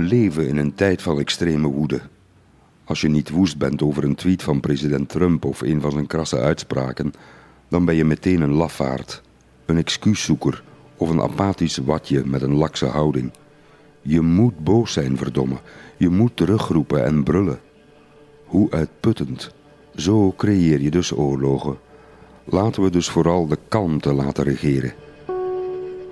Leven in een tijd van extreme woede. Als je niet woest bent over een tweet van president Trump of een van zijn krasse uitspraken, dan ben je meteen een lafaard, een excuuszoeker of een apathisch watje met een lakse houding. Je moet boos zijn, verdomme. Je moet terugroepen en brullen. Hoe uitputtend. Zo creëer je dus oorlogen. Laten we dus vooral de kalmte laten regeren.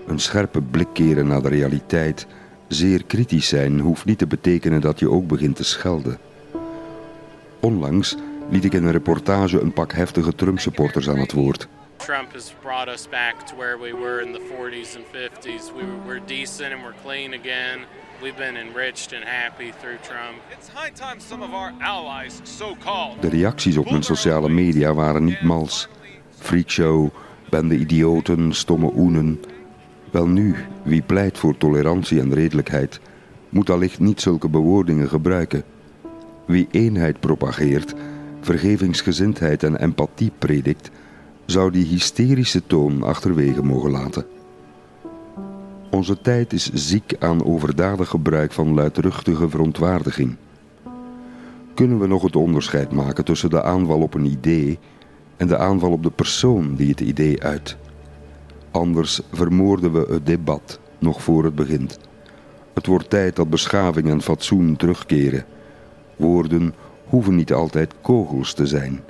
Een scherpe blik keren naar de realiteit, zeer kritisch zijn, hoeft niet te betekenen dat je ook begint te schelden. Onlangs liet ik in een reportage een pak heftige Trump-supporters aan het woord. Trump has brought us back to where we were in the 40s and 50s. We, we're decent and we're clean again. We've been enriched and happy through Trump. It's high time some of our allies, so-called, De reacties op mijn sociale media waren niet mals. Freakshow, bende idioten, stomme oenen. Wel nu, wie pleit voor tolerantie en redelijkheid, moet allicht niet zulke bewoordingen gebruiken. Wie eenheid propageert, vergevingsgezindheid en empathie predikt, zou die hysterische toon achterwege mogen laten. Onze tijd is ziek aan overdadig gebruik van luidruchtige verontwaardiging. Kunnen we nog het onderscheid maken tussen de aanval op een idee en de aanval op de persoon die het idee uit? Anders vermoorden we het debat nog voor het begint. Het wordt tijd dat beschaving en fatsoen terugkeren. Woorden hoeven niet altijd kogels te zijn.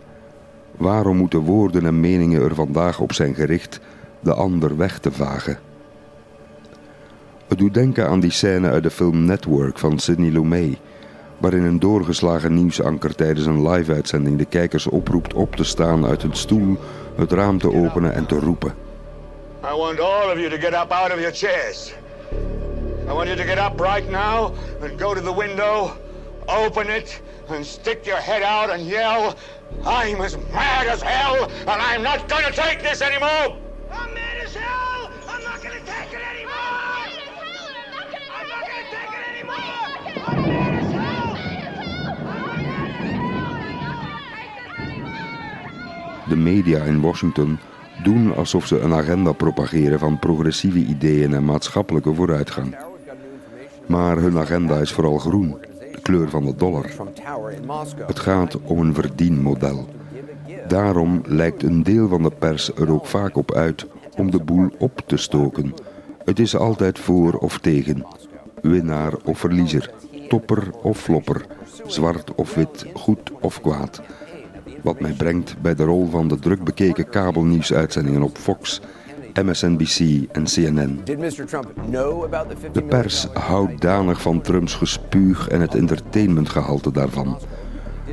Waarom moeten woorden en meningen er vandaag op zijn gericht de ander weg te vagen? Het doet denken aan die scène uit de film Network van Sidney Lumet, waarin een doorgeslagen nieuwsanker tijdens een live-uitzending de kijkers oproept op te staan uit hun stoel, het raam te openen en te roepen. I want all of you to get up out of your chairs. I want you to get up right now and go to the window, open it, and stick your head out and yell, I'm as mad as hell, and I'm not gonna take this anymore! I'm mad as hell! I'm not gonna take it anymore! I'm not gonna take it anymore! I'm mad as hell! De media in Washington doen alsof ze een agenda propageren van progressieve ideeën en maatschappelijke vooruitgang. Maar hun agenda is vooral groen, de kleur van de dollar. Het gaat om een verdienmodel. Daarom lijkt een deel van de pers er ook vaak op uit om de boel op te stoken. Het is altijd voor of tegen, winnaar of verliezer, topper of flopper, zwart of wit, goed of kwaad. Wat mij brengt bij de rol van de druk bekeken kabelnieuwsuitzendingen op Fox, MSNBC en CNN. De pers houdt danig van Trumps gespuug en het entertainmentgehalte daarvan.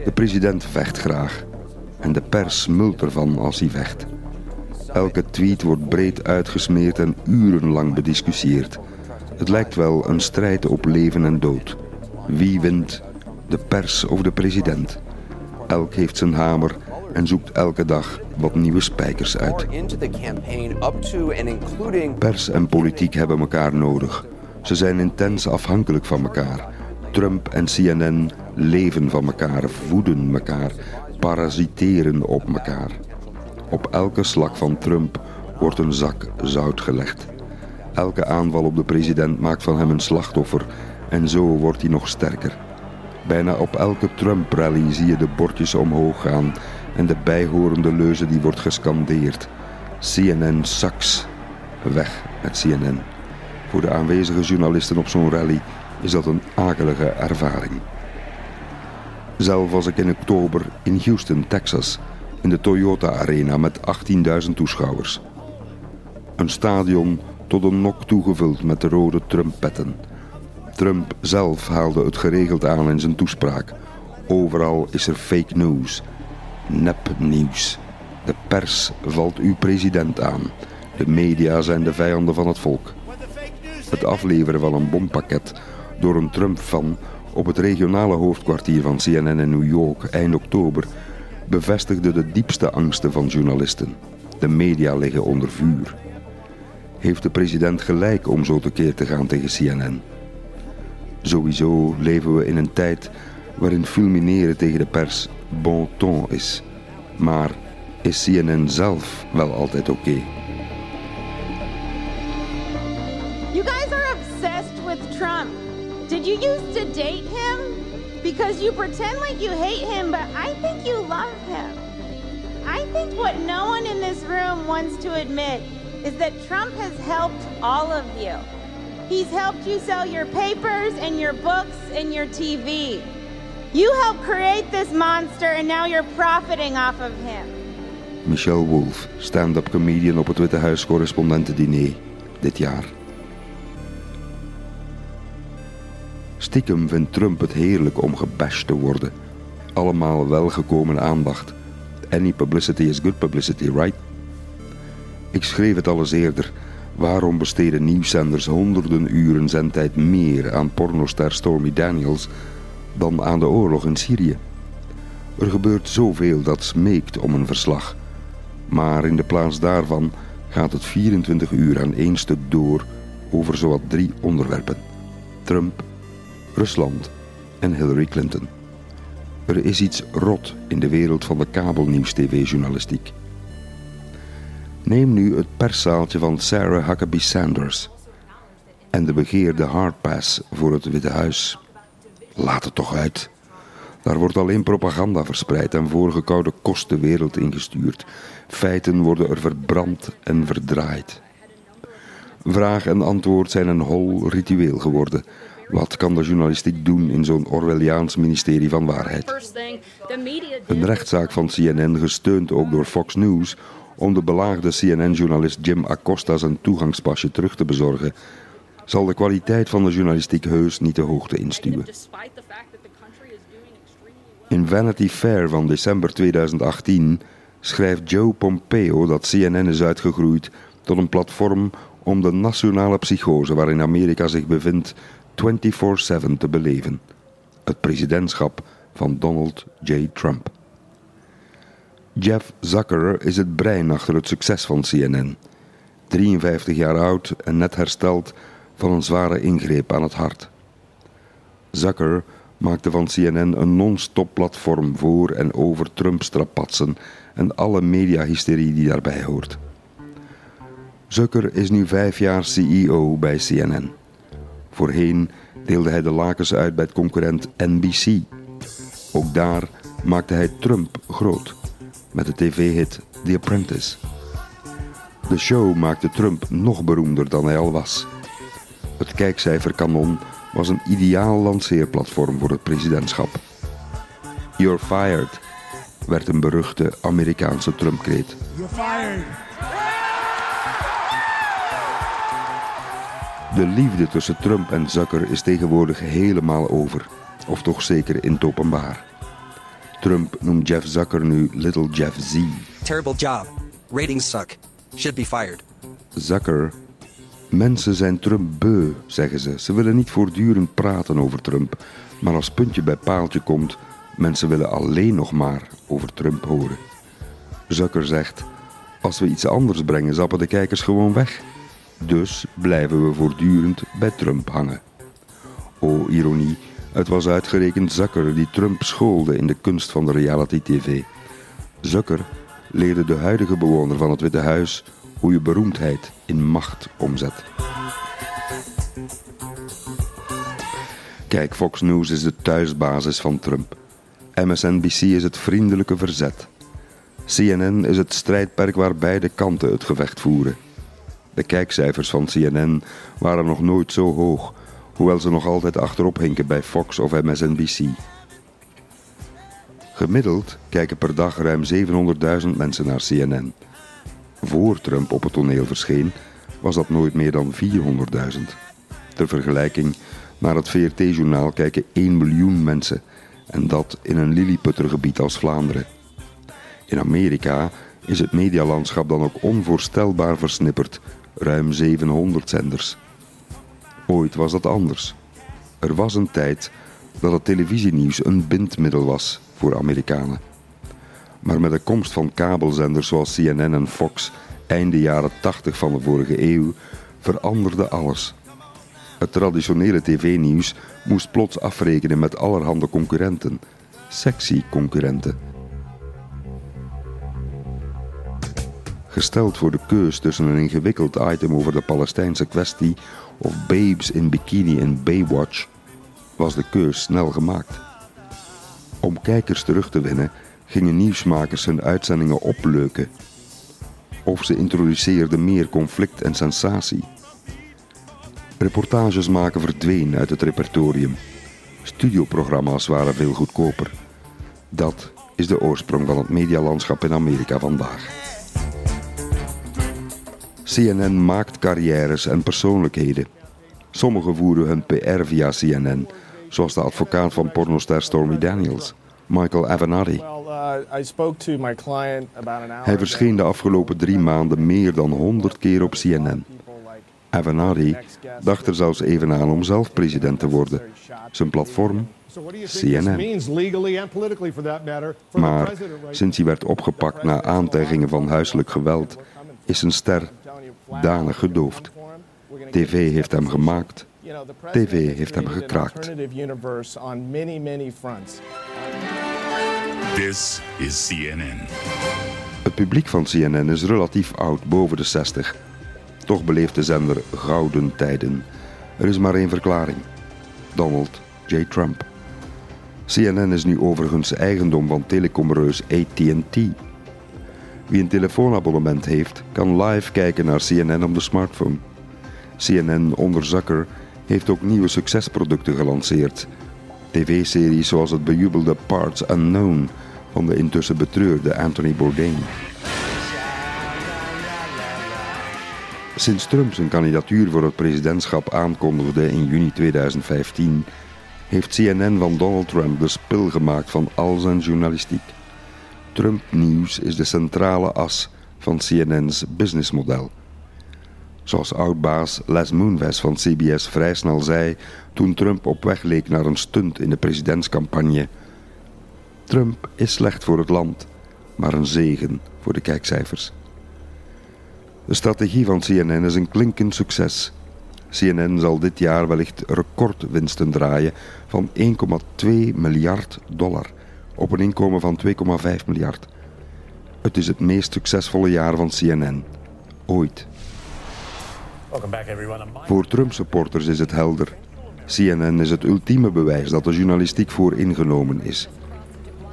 De president vecht graag en de pers smult ervan als hij vecht. Elke tweet wordt breed uitgesmeerd en urenlang bediscussieerd. Het lijkt wel een strijd op leven en dood. Wie wint, de pers of de president? Elk heeft zijn hamer en zoekt elke dag wat nieuwe spijkers uit. Pers en politiek hebben elkaar nodig. Ze zijn intens afhankelijk van elkaar. Trump en CNN leven van elkaar, voeden elkaar, parasiteren op elkaar. Op elke slag van Trump wordt een zak zout gelegd. Elke aanval op de president maakt van hem een slachtoffer en zo wordt hij nog sterker. Bijna op elke Trump-rally zie je de bordjes omhoog gaan en de bijhorende leuze die wordt gescandeerd. CNN sucks. Weg met CNN. Voor de aanwezige journalisten op zo'n rally is dat een akelige ervaring. Zelf was ik in oktober in Houston, Texas, in de Toyota Arena met 18.000 toeschouwers. Een stadion tot een nok toegevuld met de rode Trumpetten. Trump zelf haalde het geregeld aan in zijn toespraak. Overal is er fake news, nepnieuws. De pers valt uw president aan. De media zijn de vijanden van het volk. Het afleveren van een bompakket door een Trump-fan op het regionale hoofdkwartier van CNN in New York eind oktober bevestigde de diepste angsten van journalisten. De media liggen onder vuur. Heeft de president gelijk om zo tekeer te gaan tegen CNN? Sowieso leven we in een tijd waarin fulmineren tegen de pers bon ton is. Maar is CNN zelf wel altijd oké? You guys are obsessed with Trump. Did Did you used to date him? Because you pretend like you hate him, but I think you love him. I think what no one in this room wants to admit is that Trump has helped all of you. He's helped you sell your papers and your books and your TV. You helped create this monster and now you're profiting off of him. Michelle Wolf, stand-up comedian op het Witte Huis correspondentendiner dit jaar. Stiekem vindt Trump het heerlijk om gebashed te worden. Allemaal welgekomen aandacht. Any publicity is good publicity, right? Ik schreef het al eerder. Waarom besteden nieuwszenders honderden uren zendtijd meer aan pornoster Stormy Daniels dan aan de oorlog in Syrië? Er gebeurt zoveel dat smeekt om een verslag. Maar in de plaats daarvan gaat het 24 uur aan één stuk door over zowat drie onderwerpen: Trump, Rusland en Hillary Clinton. Er is iets rot in de wereld van de kabelnieuws-tv-journalistiek. Neem nu het perszaaltje van Sarah Huckabee Sanders en de begeerde hardpass voor het Witte Huis. Laat het toch uit. Daar wordt alleen propaganda verspreid en voorgekoude kost de wereld ingestuurd. Feiten worden er verbrand en verdraaid. Vraag en antwoord zijn een hol ritueel geworden. Wat kan de journalistiek doen in zo'n Orwelliaans ministerie van waarheid? Een rechtszaak van CNN, gesteund ook door Fox News, om de belaagde CNN-journalist Jim Acosta zijn toegangspasje terug te bezorgen, zal de kwaliteit van de journalistiek heus niet de hoogte instuwen. In Vanity Fair van december 2018 schrijft Joe Pompeo dat CNN is uitgegroeid tot een platform om de nationale psychose waarin Amerika zich bevindt 24/7 te beleven: het presidentschap van Donald J. Trump. Jeff Zucker is het brein achter het succes van CNN. 53 jaar oud en net hersteld van een zware ingreep aan het hart. Zucker maakte van CNN een non-stop platform voor en over Trump-strapatsen en alle mediahysterie die daarbij hoort. Zucker is nu vijf jaar CEO bij CNN. Voorheen deelde hij de lakens uit bij het concurrent NBC. Ook daar maakte hij Trump groot met de tv-hit The Apprentice. De show maakte Trump nog beroemder dan hij al was. Het kijkcijferkanon was een ideaal lanceerplatform voor het presidentschap. You're fired werd een beruchte Amerikaanse Trump-kreet. De liefde tussen Trump en Zucker is tegenwoordig helemaal over, of toch zeker in het openbaar. Trump noemt Jeff Zucker nu Little Jeff Z. Terrible job. Ratings suck. Should be fired. Zucker. Mensen zijn Trump beu, zeggen ze. Ze willen niet voortdurend praten over Trump. Maar als puntje bij paaltje komt, mensen willen alleen nog maar over Trump horen. Zucker zegt: Als we iets anders brengen, zappen de kijkers gewoon weg. Dus blijven we voortdurend bij Trump hangen. O ironie, het was uitgerekend Zucker die Trump schoolde in de kunst van de reality-tv. Zucker leerde de huidige bewoner van het Witte Huis hoe je beroemdheid in macht omzet. Kijk, Fox News is de thuisbasis van Trump. MSNBC is het vriendelijke verzet. CNN is het strijdperk waar beide kanten het gevecht voeren. De kijkcijfers van CNN waren nog nooit zo hoog, hoewel ze nog altijd achterop hinken bij Fox of MSNBC. Gemiddeld kijken per dag ruim 700.000 mensen naar CNN. Voor Trump op het toneel verscheen, was dat nooit meer dan 400.000. Ter vergelijking, naar het VRT-journaal kijken 1 miljoen mensen, en dat in een Lilliputtergebied als Vlaanderen. In Amerika is het medialandschap dan ook onvoorstelbaar versnipperd ruim 700 zenders. Ooit was dat anders. Er was een tijd dat het televisienieuws een bindmiddel was voor Amerikanen. Maar met de komst van kabelzenders zoals CNN en Fox einde jaren 80 van de vorige eeuw veranderde alles. Het traditionele tv-nieuws moest plots afrekenen met allerhande concurrenten, sexy concurrenten Gesteld voor de keus tussen een ingewikkeld item over de Palestijnse kwestie of babes in bikini in Baywatch, was de keus snel gemaakt. Om kijkers terug te winnen gingen nieuwsmakers hun uitzendingen opleuken. Of ze introduceerden meer conflict en sensatie. Reportages maken verdween uit het repertorium. Studioprogramma's waren veel goedkoper. Dat is de oorsprong van het medialandschap in Amerika vandaag. CNN maakt carrières en persoonlijkheden. Sommigen voeren hun PR via CNN, zoals de advocaat van pornoster Stormy Daniels, Michael Avenatti. Hij verscheen de afgelopen drie maanden meer dan 100 keer op CNN. Avenatti dacht er zelfs even aan om zelf president te worden. Zijn platform? CNN. Maar sinds hij werd opgepakt na aantijgingen van huiselijk geweld, is zijn ster danig gedoofd. TV heeft hem gemaakt. TV heeft hem gekraakt. This is CNN. Het publiek van CNN is relatief oud, boven de 60. Toch beleeft de zender gouden tijden. Er is maar één verklaring. Donald J. Trump. CNN is nu overigens eigendom van telecomreus AT&T. Wie een telefoonabonnement heeft, kan live kijken naar CNN op de smartphone. CNN onder Zucker heeft ook nieuwe succesproducten gelanceerd. TV-series zoals het bejubelde Parts Unknown van de intussen betreurde Anthony Bourdain. Sinds Trump zijn kandidatuur voor het presidentschap aankondigde in juni 2015, heeft CNN van Donald Trump de spil gemaakt van al zijn journalistiek. Trump Nieuws is de centrale as van CNN's businessmodel. Zoals oudbaas Les Moonves van CBS vrij snel zei toen Trump op weg leek naar een stunt in de presidentscampagne. Trump is slecht voor het land, maar een zegen voor de kijkcijfers. De strategie van CNN is een klinkend succes. CNN zal dit jaar wellicht recordwinsten draaien van 1,2 miljard dollar op een inkomen van 2,5 miljard. Het is het meest succesvolle jaar van CNN ooit. Voor Trump-supporters is het helder. CNN is het ultieme bewijs dat de journalistiek vooringenomen is.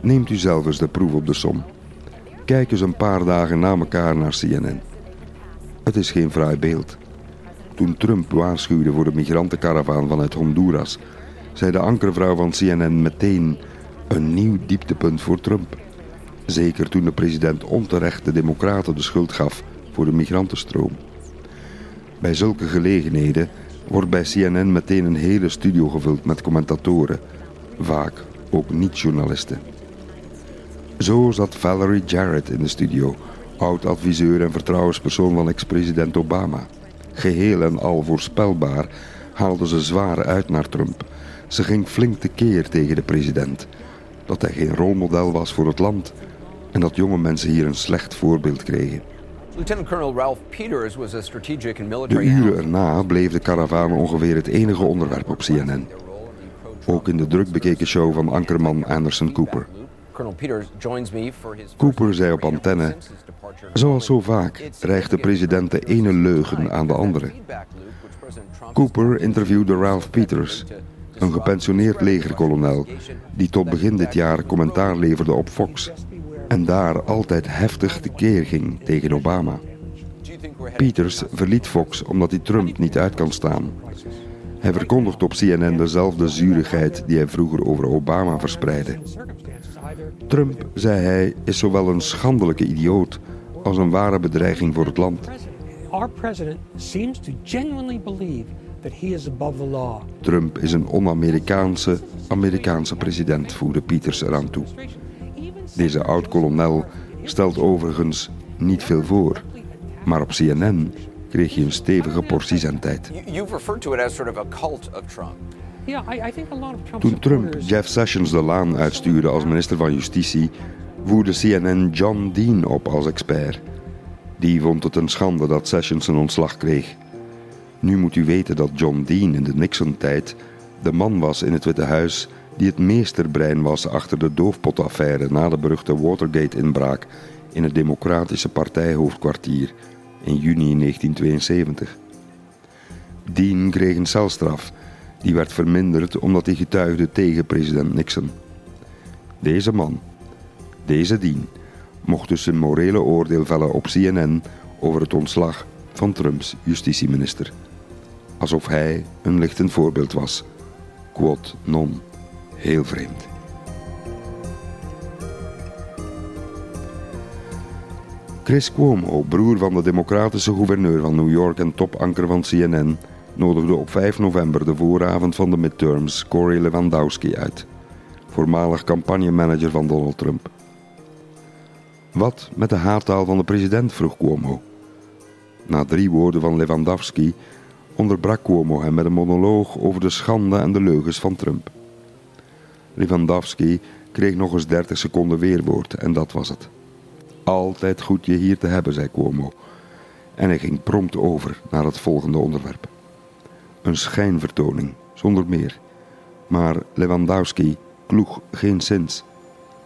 Neemt u zelf eens de proef op de som. Kijk eens een paar dagen na elkaar naar CNN. Het is geen fraai beeld. Toen Trump waarschuwde voor de migrantenkaravaan vanuit Honduras, zei de ankervrouw van CNN meteen een nieuw dieptepunt voor Trump. Zeker toen de president onterecht de Democraten de schuld gaf voor de migrantenstroom. Bij zulke gelegenheden wordt bij CNN meteen een hele studio gevuld met commentatoren, vaak ook niet-journalisten. Zo zat Valerie Jarrett in de studio, oud-adviseur en vertrouwenspersoon van ex-president Obama. Geheel en al voorspelbaar haalde ze zwaar uit naar Trump. Ze ging flink tekeer tegen de president. Dat hij geen rolmodel was voor het land en dat jonge mensen hier een slecht voorbeeld kregen. De uren erna bleef de karavaan ongeveer het enige onderwerp op CNN. Ook in de druk bekeken show van ankerman Anderson Cooper. Cooper zei op antenne, zoals zo vaak rijgt de president de ene leugen aan de andere. Cooper interviewde Ralph Peters, een gepensioneerd legerkolonel die tot begin dit jaar commentaar leverde op Fox en daar altijd heftig tekeer ging tegen Obama. Peters verliet Fox omdat hij Trump niet uit kan staan. Hij verkondigt op CNN dezelfde zurigheid die hij vroeger over Obama verspreidde. Trump, zei hij, is zowel een schandelijke idioot als een ware bedreiging voor het land. Our president seems to genuinely believe that he is above the law. Trump is een on-Amerikaanse Amerikaanse president, voegde Peters eraan toe. Deze oud-kolonel stelt overigens niet veel voor, maar op CNN kreeg je een stevige portie zendtijd. Toen Trump Jeff Sessions de laan uitstuurde als minister van Justitie, voerde CNN John Dean op als expert. Die vond het een schande dat Sessions een ontslag kreeg. Nu moet u weten dat John Dean in de Nixon-tijd de man was in het Witte Huis die het meesterbrein was achter de doofpotaffaire na de beruchte Watergate-inbraak in het Democratische Partijhoofdkwartier in juni 1972. Dean kreeg een celstraf Die werd verminderd omdat hij getuigde tegen president Nixon. Deze man, deze dien, mocht dus een morele oordeel vellen op CNN over het ontslag van Trumps justitieminister. Alsof hij een lichtend voorbeeld was. Quod non. Heel vreemd. Chris Cuomo, broer van de democratische gouverneur van New York en topanker van CNN, nodigde op 5 november de vooravond van de midterms Corey Lewandowski uit, voormalig campagnemanager van Donald Trump. Wat met de haattaal van de president, vroeg Cuomo. Na drie woorden van Lewandowski onderbrak Cuomo hem met een monoloog over de schande en de leugens van Trump. Lewandowski kreeg nog eens 30 seconden weerwoord en dat was het. Altijd goed je hier te hebben, zei Cuomo. En hij ging prompt over naar het volgende onderwerp. Een schijnvertoning, zonder meer. Maar Lewandowski kloeg geen zins.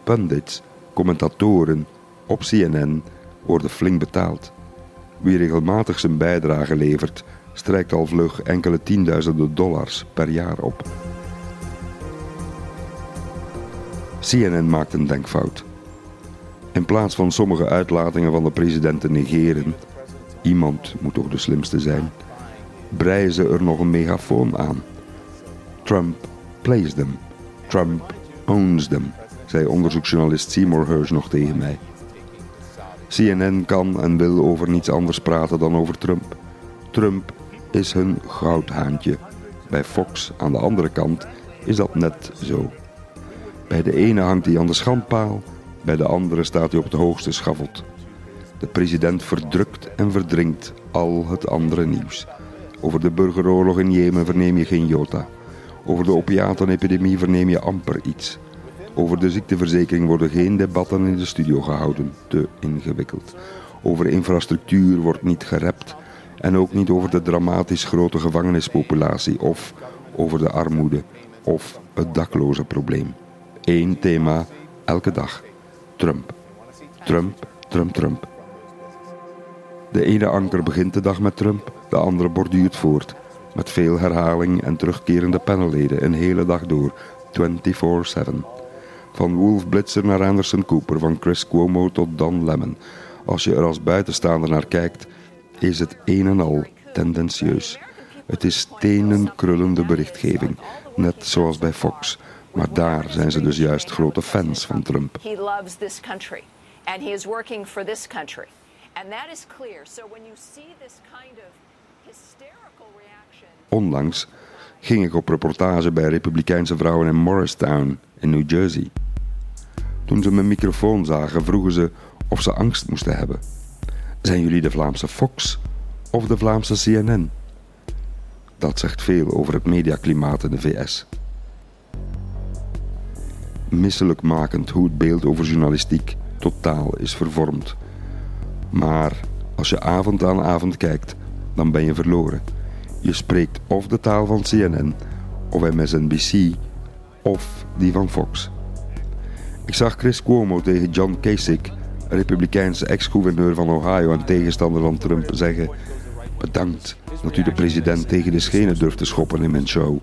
Pundits, commentatoren op CNN worden flink betaald. Wie regelmatig zijn bijdrage levert, strijkt al vlug enkele tienduizenden dollars per jaar op. CNN maakt een denkfout. In plaats van sommige uitlatingen van de president te negeren, iemand moet toch de slimste zijn, breien ze er nog een megafoon aan. Trump plays them. Trump owns them, zei onderzoeksjournalist Seymour Hersh nog tegen mij. CNN kan en wil over niets anders praten dan over Trump. Trump is hun goudhaantje. Bij Fox aan de andere kant is dat net zo. Bij de ene hangt hij aan de schandpaal, bij de andere staat hij op het hoogste schavot. De president verdrukt en verdringt al het andere nieuws. Over de burgeroorlog in Jemen verneem je geen jota. Over de opiatenepidemie verneem je amper iets. Over de ziekteverzekering worden geen debatten in de studio gehouden, te ingewikkeld. Over infrastructuur wordt niet gerept en ook niet over de dramatisch grote gevangenispopulatie of over de armoede of het dakloze probleem. Eén thema elke dag. Trump. Trump, Trump, Trump. De ene anker begint de dag met Trump, de andere borduurt voort. Met veel herhaling en terugkerende panelleden een hele dag door, 24-7. Van Wolf Blitzer naar Anderson Cooper, van Chris Cuomo tot Don Lemon. Als je er als buitenstaander naar kijkt, is het een en al tendentieus. Het is stenen krullende berichtgeving, net zoals bij Fox. Maar daar zijn ze dus juist grote fans van Trump. He loves this country and he is working for this country. And that is clear. So when you see this kind of hysterical reaction Onlangs ging ik op reportage bij Republikeinse vrouwen in Morristown in New Jersey. Toen ze mijn microfoon zagen, vroegen ze of ze angst moesten hebben. Zijn jullie de Vlaamse Fox of de Vlaamse CNN? Dat zegt veel over het mediaklimaat in de VS. Misselijkmakend hoe het beeld over journalistiek totaal is vervormd. Maar als je avond aan avond kijkt, dan ben je verloren. Je spreekt of de taal van CNN, of MSNBC, of die van Fox. Ik zag Chris Cuomo tegen John Kasich, republikeinse ex-gouverneur van Ohio en tegenstander van Trump, zeggen: Bedankt dat u de president tegen de schenen durft te schoppen in mijn show.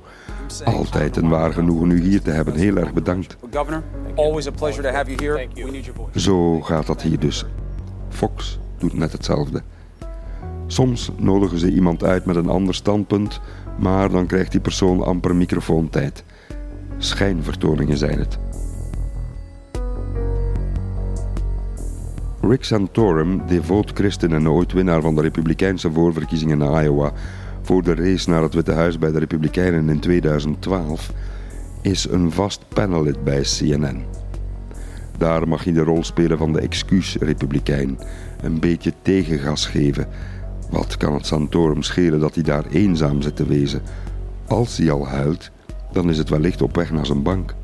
Altijd een waar genoegen u hier te hebben. Heel erg bedankt. Zo gaat dat hier dus. Fox doet net hetzelfde. Soms nodigen ze iemand uit met een ander standpunt, maar dan krijgt die persoon amper microfoontijd. Schijnvertoningen zijn het. Rick Santorum, devoot christen en ooit winnaar van de Republikeinse voorverkiezingen in Iowa voor de race naar het Witte Huis bij de Republikeinen in 2012, is een vast panelid bij CNN. Daar mag je de rol spelen van de excuus-republikein, een beetje tegengas geven. Wat kan het Santorum schelen dat hij daar eenzaam zit te wezen? Als hij al huilt, dan is het wellicht op weg naar zijn bank.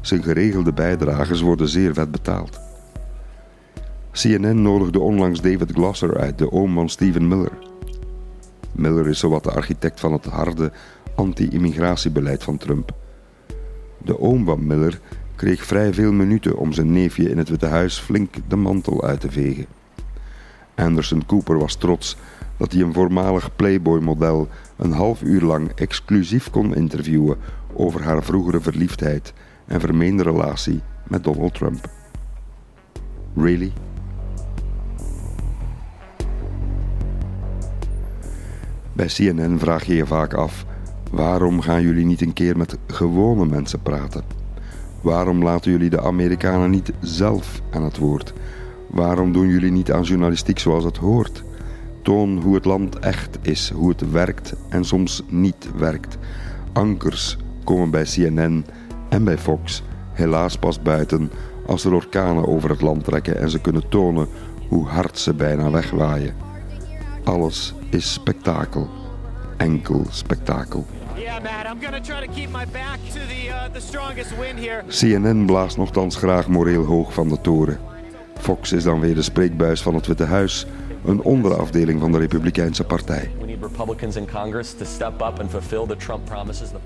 Zijn geregelde bijdragers worden zeer vet betaald. CNN nodigde onlangs David Glosser uit, de oom van Stephen Miller. Miller is zowat de architect van het harde anti-immigratiebeleid van Trump. De oom van Miller kreeg vrij veel minuten om zijn neefje in het Witte Huis flink de mantel uit te vegen. Anderson Cooper was trots dat hij een voormalig Playboy-model een half uur lang exclusief kon interviewen over haar vroegere verliefdheid en vermeende relatie met Donald Trump. Really? Bij CNN vraag je je vaak af: waarom gaan jullie niet een keer met gewone mensen praten? Waarom laten jullie de Amerikanen niet zelf aan het woord? Waarom doen jullie niet aan journalistiek zoals het hoort? Toon hoe het land echt is, hoe het werkt en soms niet werkt. Ankers komen bij CNN en bij Fox helaas pas buiten als er orkanen over het land trekken en ze kunnen tonen hoe hard ze bijna wegwaaien. Alles is spektakel. Enkel spektakel. CNN blaast nogthans graag moreel hoog van de toren. Fox is dan weer de spreekbuis van het Witte Huis, een onderafdeling van de Republikeinse Partij.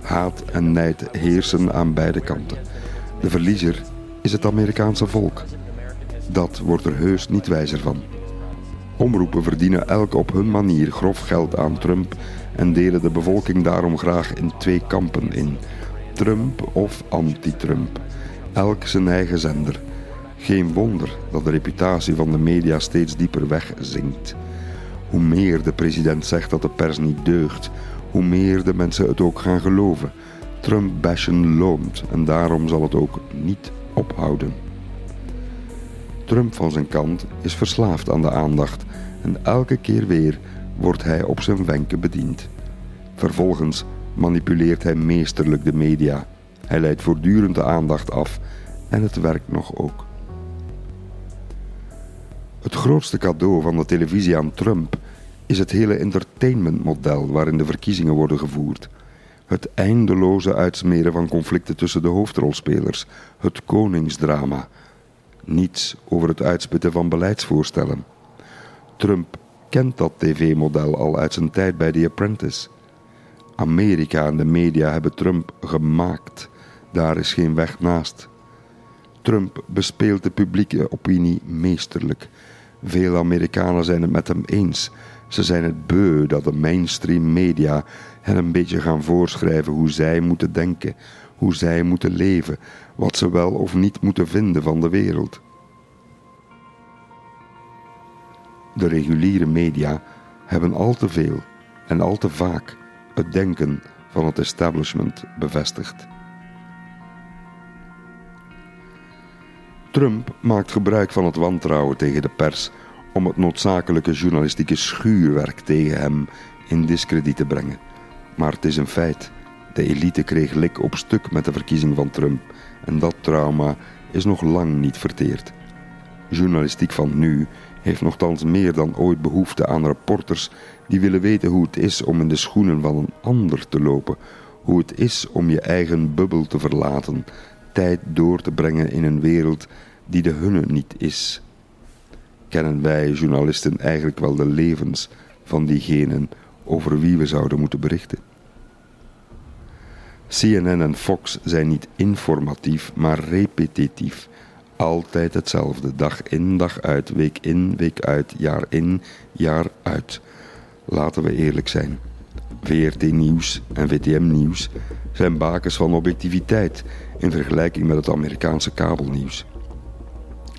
Haat en nijd heersen aan beide kanten. De verliezer is het Amerikaanse volk. Dat wordt er heus niet wijzer van. Omroepen verdienen elk op hun manier grof geld aan Trump en delen de bevolking daarom graag in twee kampen in: Trump of anti-Trump. Elk zijn eigen zender. Geen wonder dat de reputatie van de media steeds dieper wegzinkt. Hoe meer de president zegt dat de pers niet deugt, hoe meer de mensen het ook gaan geloven. Trump-bashen loont en daarom zal het ook niet ophouden. Trump van zijn kant is verslaafd aan de aandacht en elke keer weer wordt hij op zijn wenken bediend. Vervolgens manipuleert hij meesterlijk de media. Hij leidt voortdurend de aandacht af en het werkt nog ook. Het grootste cadeau van de televisie aan Trump is het hele entertainmentmodel waarin de verkiezingen worden gevoerd. Het eindeloze uitsmeren van conflicten tussen de hoofdrolspelers, het koningsdrama. Niets over het uitspitten van beleidsvoorstellen. Trump kent dat tv-model al uit zijn tijd bij The Apprentice. Amerika en de media hebben Trump gemaakt. Daar is geen weg naast. Trump bespeelt de publieke opinie meesterlijk. Veel Amerikanen zijn het met hem eens. Ze zijn het beu dat de mainstream media hen een beetje gaan voorschrijven hoe zij moeten denken, hoe zij moeten leven, wat ze wel of niet moeten vinden van de wereld. De reguliere media hebben al te veel en al te vaak het denken van het establishment bevestigd. Trump maakt gebruik van het wantrouwen tegen de pers om het noodzakelijke journalistieke schuurwerk tegen hem in discrediet te brengen. Maar het is een feit. De elite kreeg lik op stuk met de verkiezing van Trump en dat trauma is nog lang niet verteerd. Journalistiek van nu heeft nogthans meer dan ooit behoefte aan reporters die willen weten hoe het is om in de schoenen van een ander te lopen, hoe het is om je eigen bubbel te verlaten, tijd door te brengen in een wereld die de hunne niet is. Kennen wij journalisten eigenlijk wel de levens van diegenen over wie we zouden moeten berichten? CNN en Fox zijn niet informatief, maar repetitief. Altijd hetzelfde, dag in, dag uit, week in, week uit, jaar in, jaar uit. Laten we eerlijk zijn. VRT Nieuws en VTM Nieuws zijn bakens van objectiviteit in vergelijking met het Amerikaanse kabelnieuws.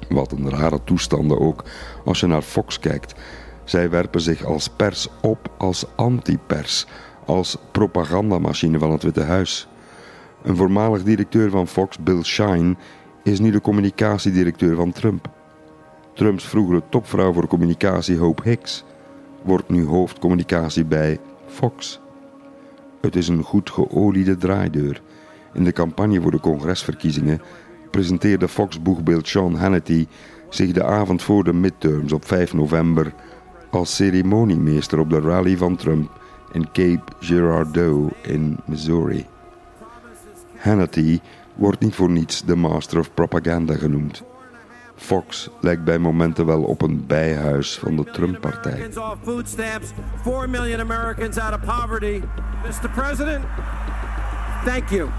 Wat een rare toestanden ook als je naar Fox kijkt. Zij werpen zich als pers op als anti-pers, als propagandamachine van het Witte Huis. Een voormalig directeur van Fox, Bill Shine, is nu de communicatiedirecteur van Trump. Trumps vroegere topvrouw voor communicatie, Hope Hicks, wordt nu hoofdcommunicatie bij Fox. Het is een goed geoliede draaideur. In de campagne voor de congresverkiezingen presenteerde Fox-boegbeeld Sean Hannity zich de avond voor de midterms op 5 november als ceremoniemeester op de rally van Trump in Cape Girardeau in Missouri. Hannity wordt niet voor niets de Master of Propaganda genoemd. Fox lijkt bij momenten wel op een bijhuis van de Trump-partij. 4 million Americans out of poverty. Mr. President, thank you.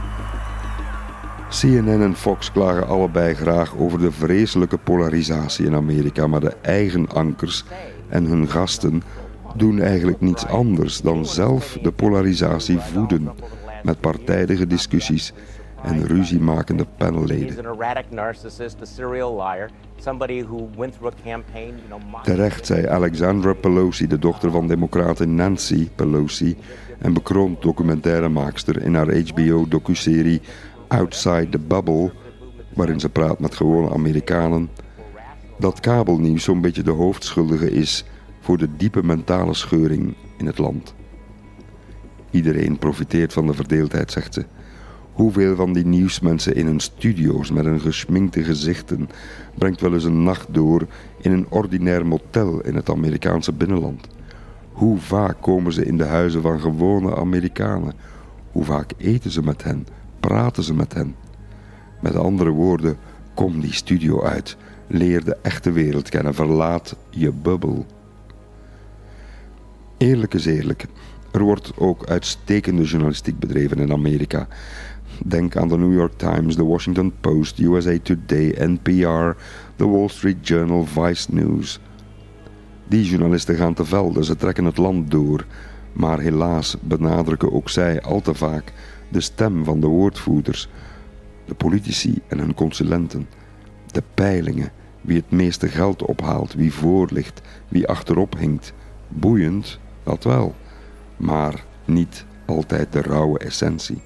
CNN en Fox klagen allebei graag over de vreselijke polarisatie in Amerika, maar de eigen ankers en hun gasten doen eigenlijk niets anders dan zelf de polarisatie voeden met partijdige discussies en ruziemakende panelleden. Terecht zei Alexandra Pelosi, de dochter van democraten Nancy Pelosi en bekroond documentairemaakster in haar HBO-docuserie Outside the Bubble, waarin ze praat met gewone Amerikanen, dat kabelnieuws zo'n beetje de hoofdschuldige is voor de diepe mentale scheuring in het land. Iedereen profiteert van de verdeeldheid, zegt ze. Hoeveel van die nieuwsmensen in hun studio's met hun geschminkte gezichten brengt wel eens een nacht door in een ordinair motel in het Amerikaanse binnenland? Hoe vaak komen ze in de huizen van gewone Amerikanen? Hoe vaak eten ze met hen? Praten ze met hen? Met andere woorden, kom die studio uit. Leer de echte wereld kennen. Verlaat je bubbel. Eerlijk is eerlijk. Er wordt ook uitstekende journalistiek bedreven in Amerika. Denk aan de New York Times, de Washington Post, USA Today, NPR, de Wall Street Journal, Vice News. Die journalisten gaan te velden, ze trekken het land door. Maar helaas benadrukken ook zij al te vaak de stem van de woordvoerders, de politici en hun consulenten, de peilingen, wie het meeste geld ophaalt, wie voorligt, wie achterop hinkt. Boeiend, dat wel, maar niet altijd de rauwe essentie.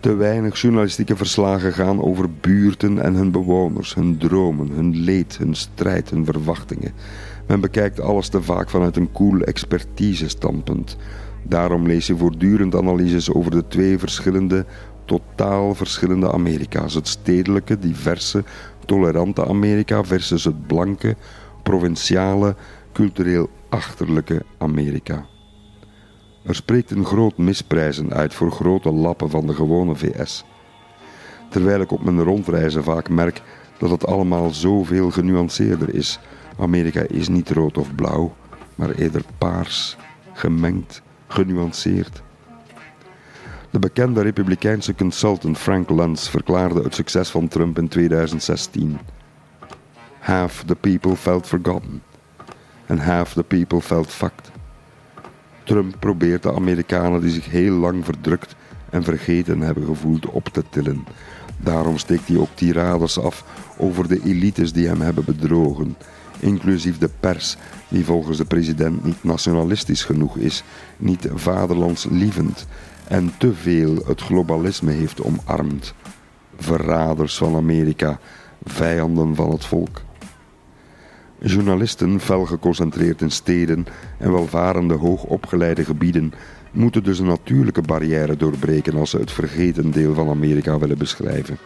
Te weinig journalistieke verslagen gaan over buurten en hun bewoners, hun dromen, hun leed, hun strijd, hun verwachtingen. Men bekijkt alles te vaak vanuit een koel cool expertise-standpunt. Daarom lees je voortdurend analyses over de twee verschillende, totaal verschillende Amerika's. Het stedelijke, diverse, tolerante Amerika versus het blanke, provinciale, cultureel achterlijke Amerika. Er spreekt een groot misprijzen uit voor grote lappen van de gewone VS. Terwijl ik op mijn rondreizen vaak merk dat het allemaal zoveel genuanceerder is. Amerika is niet rood of blauw, maar eerder paars, gemengd, genuanceerd. De bekende republikeinse consultant Frank Luntz verklaarde het succes van Trump in 2016. Half the people felt forgotten and half the people felt fucked. Trump probeert de Amerikanen die zich heel lang verdrukt en vergeten hebben gevoeld op te tillen. Daarom steekt hij ook tirades af over de elites die hem hebben bedrogen, inclusief de pers, die volgens de president niet nationalistisch genoeg is, niet vaderlandslievend en te veel het globalisme heeft omarmd. Verraders van Amerika, vijanden van het volk. Journalisten, fel geconcentreerd in steden en welvarende hoogopgeleide gebieden, moeten dus een natuurlijke barrière doorbreken als ze het vergeten deel van Amerika willen beschrijven.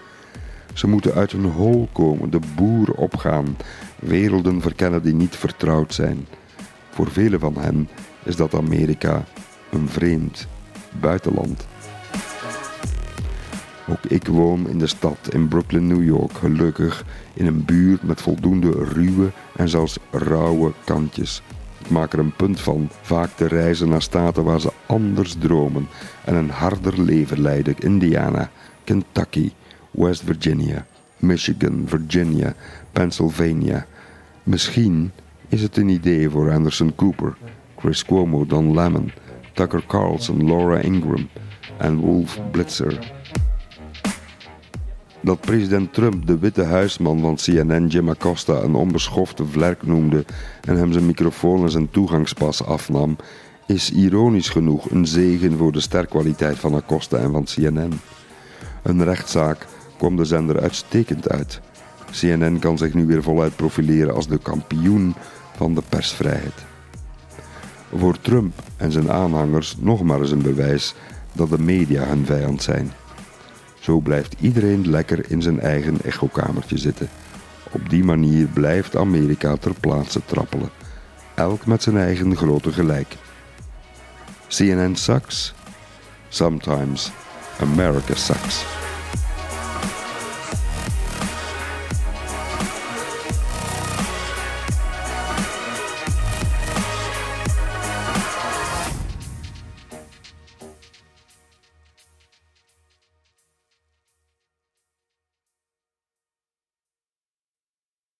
Ze moeten uit hun hol komen, de boer opgaan, werelden verkennen die niet vertrouwd zijn. Voor velen van hen is dat Amerika een vreemd buitenland. Ook ik woon in de stad in Brooklyn, New York, gelukkig in een buurt met voldoende ruwe en zelfs rauwe kantjes. Ik maak er een punt van vaak te reizen naar staten waar ze anders dromen en een harder leven leiden. Indiana, Kentucky, West Virginia, Michigan, Virginia, Pennsylvania. Misschien is het een idee voor Anderson Cooper, Chris Cuomo, Don Lemon, Tucker Carlson, Laura Ingram en Wolf Blitzer dat president Trump de witte huisman van CNN Jim Acosta een onbeschofte vlerk noemde en hem zijn microfoon en zijn toegangspas afnam, is ironisch genoeg een zegen voor de sterkwaliteit van Acosta en van CNN. Een rechtszaak kwam de zender uitstekend uit. CNN kan zich nu weer voluit profileren als de kampioen van de persvrijheid. Voor Trump en zijn aanhangers nog maar eens een bewijs dat de media hun vijand zijn. Zo blijft iedereen lekker in zijn eigen echokamertje zitten. Op die manier blijft Amerika ter plaatse trappelen. Elk met zijn eigen grote gelijk. CNN sucks. Sometimes America sucks.